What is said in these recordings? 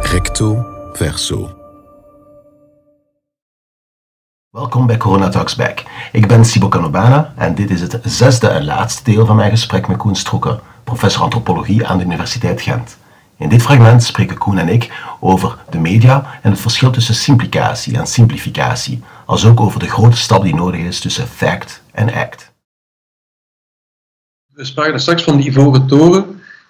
Recto verso. Welkom bij Corona Talks Back. Ik ben Sibo Canobana en dit is het zesde en laatste deel van mijn gesprek met Koen Stroeken, professor antropologie aan de Universiteit Gent. In dit fragment spreken Koen en ik over de media en het verschil tussen simplicatie en simplificatie, als ook over de grote stap die nodig is tussen fact en act. We spraken er straks van die Ivoren Toren,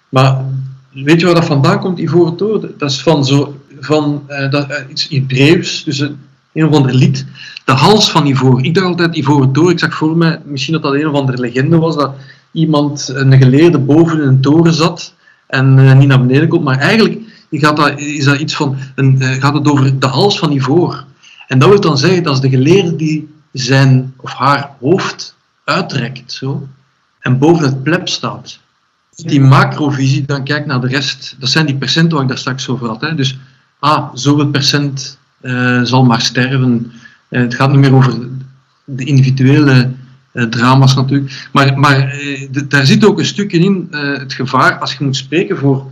maar weet je waar dat vandaan komt, Ivoren Toren? Dat is van, zo, van uh, dat, uh, iets Hebreeuws, dus een, een of ander lied. De hals van Ivoor. Ik dacht altijd Ivoren Toren, ik zag voor me, misschien dat dat een of andere legende was, dat iemand, een geleerde, boven een toren zat en uh, niet naar beneden komt, maar eigenlijk gaat dat, is dat iets van, een, gaat het over de hals van Ivoor. En dat wil dan zeggen dat is de geleerde die zijn of haar hoofd uitrekt, zo, en boven het pleb staat. Die macrovisie, dan kijk naar de rest. Dat zijn die percenten waar ik daar straks over had. Hè. Dus, ah, zoveel procent uh, zal maar sterven. Uh, het gaat niet meer over de individuele uh, drama's natuurlijk. Maar, maar daar zit ook een stukje in het gevaar als je moet spreken voor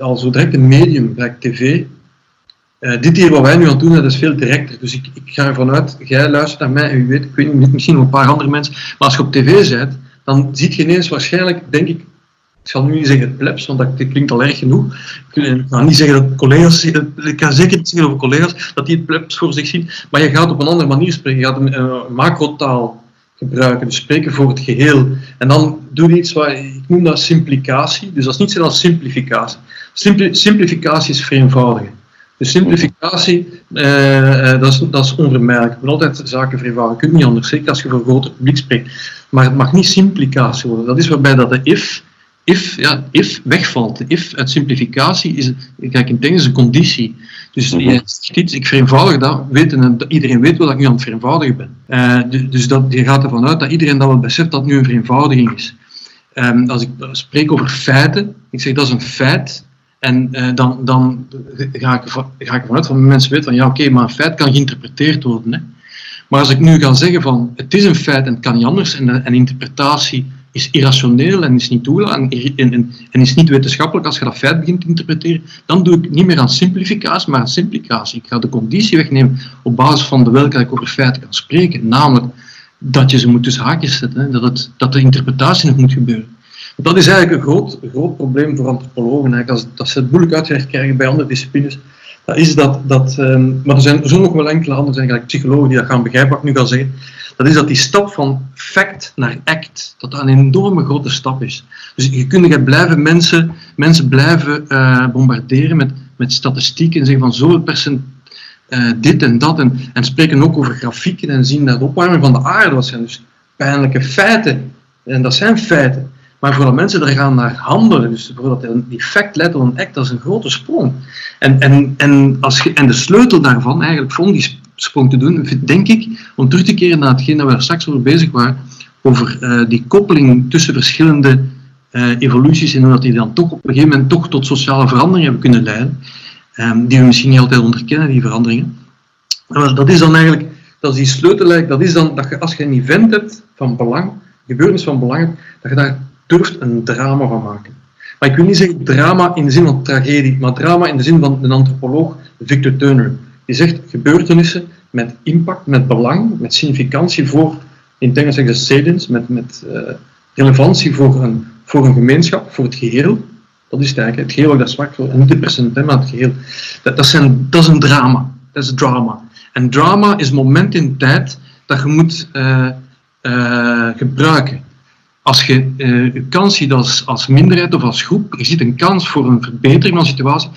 al zo direct een medium, gelijk tv. Dit hier wat wij nu aan het doen, dat is veel directer. Dus ik, ik ga ervan uit, jij luistert naar mij en u weet, ik weet niet, misschien een paar andere mensen, maar als je op tv bent, dan ziet je ineens waarschijnlijk, denk ik, ik zal nu niet zeggen het plebs, want dat klinkt al erg genoeg. Ik ga niet zeggen dat collega's, ik kan zeker niet zeggen over collega's, dat die het plebs voor zich zien, maar je gaat op een andere manier spreken. Je gaat een, een macrotaal gebruiken, dus spreken voor het geheel. En dan doe je iets wat, ik noem dat simplicatie, dus dat is niet zo als simplificatie. Simpli simplificatie is vereenvoudigen. Dus simplificatie, uh, dat, is, dat is onvermijdelijk. Je moet altijd zaken vereenvoudigen. Je kunt niet anders, zeker als je voor een groter publiek spreekt. Maar het mag niet simplicatie worden. Dat is waarbij dat de if, if, ja, if wegvalt. De if uit simplificatie is, kijk, in het Engels een conditie. Dus -hmm. je zegt iets, ik vereenvoudig dat, weten, iedereen weet wel dat ik nu aan het vereenvoudigen ben. Uh, dus dat, je gaat ervan uit dat iedereen dat wel beseft dat nu een vereenvoudiging is. Um, als ik spreek over feiten, ik zeg dat is een feit, en uh, dan, dan ga, ik, ga ik vanuit van mensen weten van ja oké, maar een feit kan geïnterpreteerd worden. Hè. Maar als ik nu ga zeggen van het is een feit en het kan niet anders en, en interpretatie is irrationeel en is niet en, en, en, is niet wetenschappelijk als je dat feit begint te interpreteren, dan doe ik niet meer aan simplificatie, maar aan simplicatie. Ik ga de conditie wegnemen op basis van de welke ik over feiten kan spreken, namelijk dat je ze moet tussen haakjes zetten, hè, dat, het, dat de interpretatie nog moet gebeuren. Dat is eigenlijk een groot, groot probleem voor antropologen. Eigenlijk. Als, dat ze het moeilijk uitgelegd krijgen bij andere disciplines. Dat is dat, dat um, maar er zijn, zijn nog wel enkele anderen, zijn gelijk psychologen die dat gaan begrijpen wat ik nu ga zeggen. Dat is dat die stap van fact naar act, dat dat een enorme grote stap is. Dus je kunt blijven mensen, mensen blijven uh, bombarderen met, met statistieken en zeggen van zoveel percent uh, dit en dat. En, en spreken ook over grafieken en zien dat de opwarming van de aarde, dat zijn dus pijnlijke feiten. En dat zijn feiten. Maar voordat mensen er gaan naar handelen, dus voordat die fact leidt tot een act, dat is een grote sprong. En, en, en, als en de sleutel daarvan, eigenlijk om die sprong te doen, denk ik, om terug te keren naar hetgeen dat we straks over bezig waren, over uh, die koppeling tussen verschillende uh, evoluties en hoe dat die dan toch op een gegeven moment toch tot sociale veranderingen hebben kunnen leiden, um, die we misschien niet altijd onderkennen, die veranderingen. Maar dat is dan eigenlijk, dat is die sleutel, dat is dan dat je als je een event hebt van belang, gebeurtenis van belang, dat je daar durft een drama van maken. Maar ik wil niet zeggen drama in de zin van tragedie, maar drama in de zin van een antropoloog, Victor Turner. Die zegt gebeurtenissen met impact, met belang, met significantie voor, in zeggen ze salience, met, met uh, relevantie voor een, voor een gemeenschap, voor het geheel. Dat is het eigenlijk, het geheel daar sprak voor, en niet de percentage, maar het geheel. Dat, dat, zijn, dat is een drama, dat is drama. En drama is moment in tijd dat je moet uh, uh, gebruiken als je uh, je kans ziet als, als minderheid of als groep, je ziet een kans voor een verbetering van de situatie,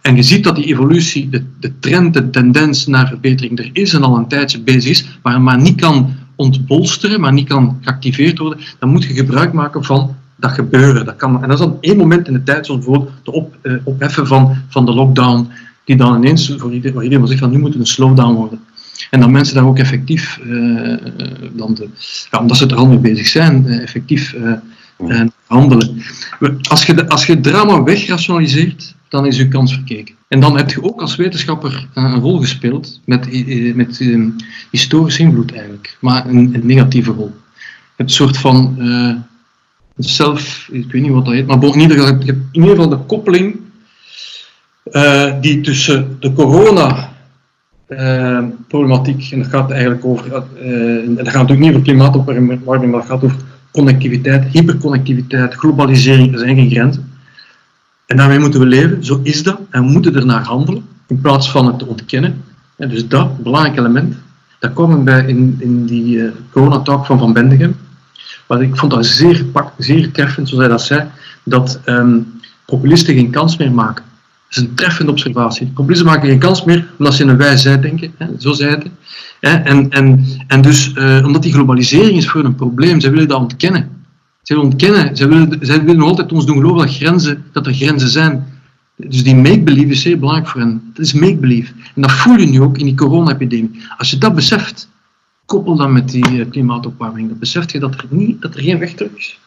en je ziet dat die evolutie, de, de trend, de tendens naar verbetering er is en al een tijdje bezig is, maar, maar niet kan ontbolsteren, maar niet kan geactiveerd worden, dan moet je gebruik maken van dat gebeuren. Dat kan, en dat is dan één moment in de tijd, zoals bijvoorbeeld de op, uh, opheffen van, van de lockdown, die dan ineens voor iedereen, iedereen zegt van nu moet het een slowdown worden. En dat mensen daar ook effectief, dan de, ja, omdat ze er al mee bezig zijn, uh, effectief uh, handelen. Als je, de, als je drama wegrationaliseert, dan is je kans verkeken. En dan heb je ook als wetenschapper een rol gespeeld met, met historisch invloed eigenlijk, maar een, een negatieve rol. hebt een soort van uh, zelf, ik weet niet wat dat heet, maar in ieder geval, je hebt in ieder geval de koppeling uh, die tussen de corona uh, problematiek, en dat gaat eigenlijk over, uh, dat gaat natuurlijk niet over klimaatopwarming, maar dat gaat over connectiviteit, hyperconnectiviteit, globalisering, er zijn geen grenzen. En daarmee moeten we leven, zo is dat, en we moeten ernaar handelen, in plaats van het te ontkennen. En dus dat, belangrijk element, dat kwam bij in, in die uh, corona-talk van Van Bendegem. Maar ik vond dat zeer, zeer treffend, zoals hij dat zei, dat um, populisten geen kans meer maken. Is een treffende observatie. Populisten maken geen kans meer omdat ze in een wijsheid denken, hè, zo zei het. Hè, en, en, en dus, uh, omdat die globalisering is voor een probleem, ze willen dat ontkennen. Ze willen ontkennen, ze willen, ze willen altijd ons doen geloven dat, grenzen, dat er grenzen zijn. Dus die make-believe is zeer belangrijk voor hen. Dat is make-believe. En dat voel je nu ook in die corona-epidemie. Als je dat beseft, koppel dat met die uh, klimaatopwarming, dan beseft je dat er, niet, dat er geen weg terug is.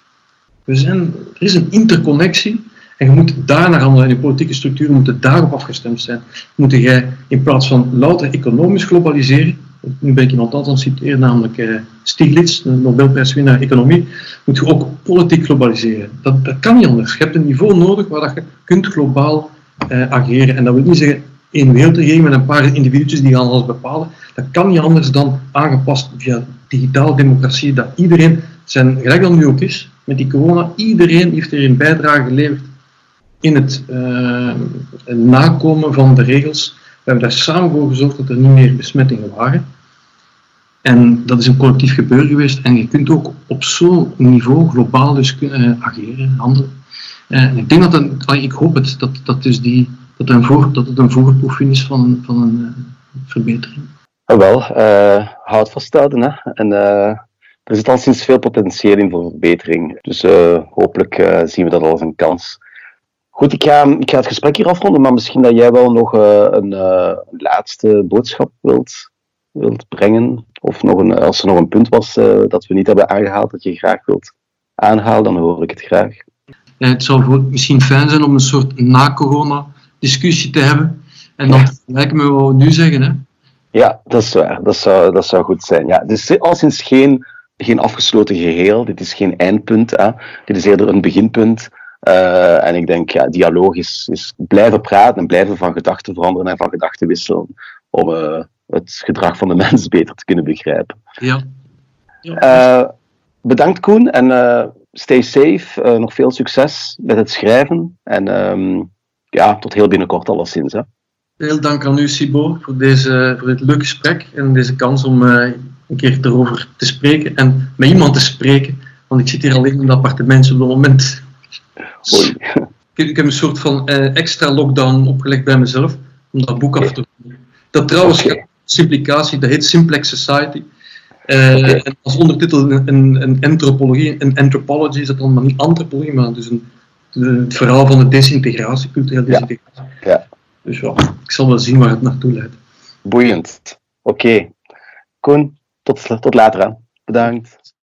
We zijn, er is een interconnectie en je moet daar naar handelen. En de politieke structuren moeten daarop afgestemd zijn. Moet jij in plaats van louter economisch globaliseren, nu ben ik iemand anders aan het citeren, namelijk uh, Stiglitz, de Nobelprijswinnaar economie, moet je ook politiek globaliseren. Dat, dat kan niet anders. Je hebt een niveau nodig waar dat je kunt globaal uh, ageren. En dat wil niet zeggen één wereldregering met een paar individu's die gaan alles bepalen. Dat kan niet anders dan aangepast via digitale democratie, dat iedereen zijn, gelijk dat nu ook is, met die corona, iedereen heeft er een bijdrage geleverd in het uh, nakomen van de regels. We hebben daar samen voor gezorgd dat er niet meer besmettingen waren. En dat is een collectief gebeuren geweest. En je kunt ook op zo'n niveau globaal dus uh, ageren, handelen. En ik denk dat, een, ik hoop het, dat, dat, dus die, dat, een voor, dat het een voorproefing is van, van een verbetering. wel, houd vasthouden. Hè. En, er zit al sinds veel potentieel in voor verbetering. Dus hopelijk zien we dat als een kans. Goed, ik ga, ik ga het gesprek hier afronden, maar misschien dat jij wel nog uh, een uh, laatste boodschap wilt, wilt brengen. Of nog een, als er nog een punt was uh, dat we niet hebben aangehaald, dat je graag wilt aanhalen, dan hoor ik het graag. Ja, het zou misschien fijn zijn om een soort na-corona-discussie te hebben. En dat ja. lijkt me wat we nu zeggen. Hè? Ja, dat is waar. Dat zou, dat zou goed zijn. Ja, dus al sinds geen, geen afgesloten geheel. Dit is geen eindpunt. Hè. Dit is eerder een beginpunt. Uh, en ik denk, ja, dialoog is, is blijven praten en blijven van gedachten veranderen en van gedachten wisselen om uh, het gedrag van de mens beter te kunnen begrijpen. Ja. ja. Uh, bedankt Koen en stay safe. nog veel succes met het schrijven en um, ja, tot heel binnenkort alleszins. Hè. Heel dank aan u, Sibo, voor, deze, voor dit leuke gesprek en deze kans om een keer erover te spreken en met iemand te spreken. Want ik zit hier alleen in het appartement op het moment Oei. Ik heb een soort van uh, extra lockdown opgelegd bij mezelf om dat boek af te doen. Dat trouwens, okay. simplicatie, dat heet Simplex Society. Uh, okay. En als ondertitel een, een, een antropologie, een anthropology is dat dan maar niet antropologie, maar dus een, het verhaal van de desintegratie, culturele desintegratie. Ja. ja. Dus ja, ik zal wel zien waar het naartoe leidt. Boeiend. Oké. Koen, tot, tot later. Hè. Bedankt.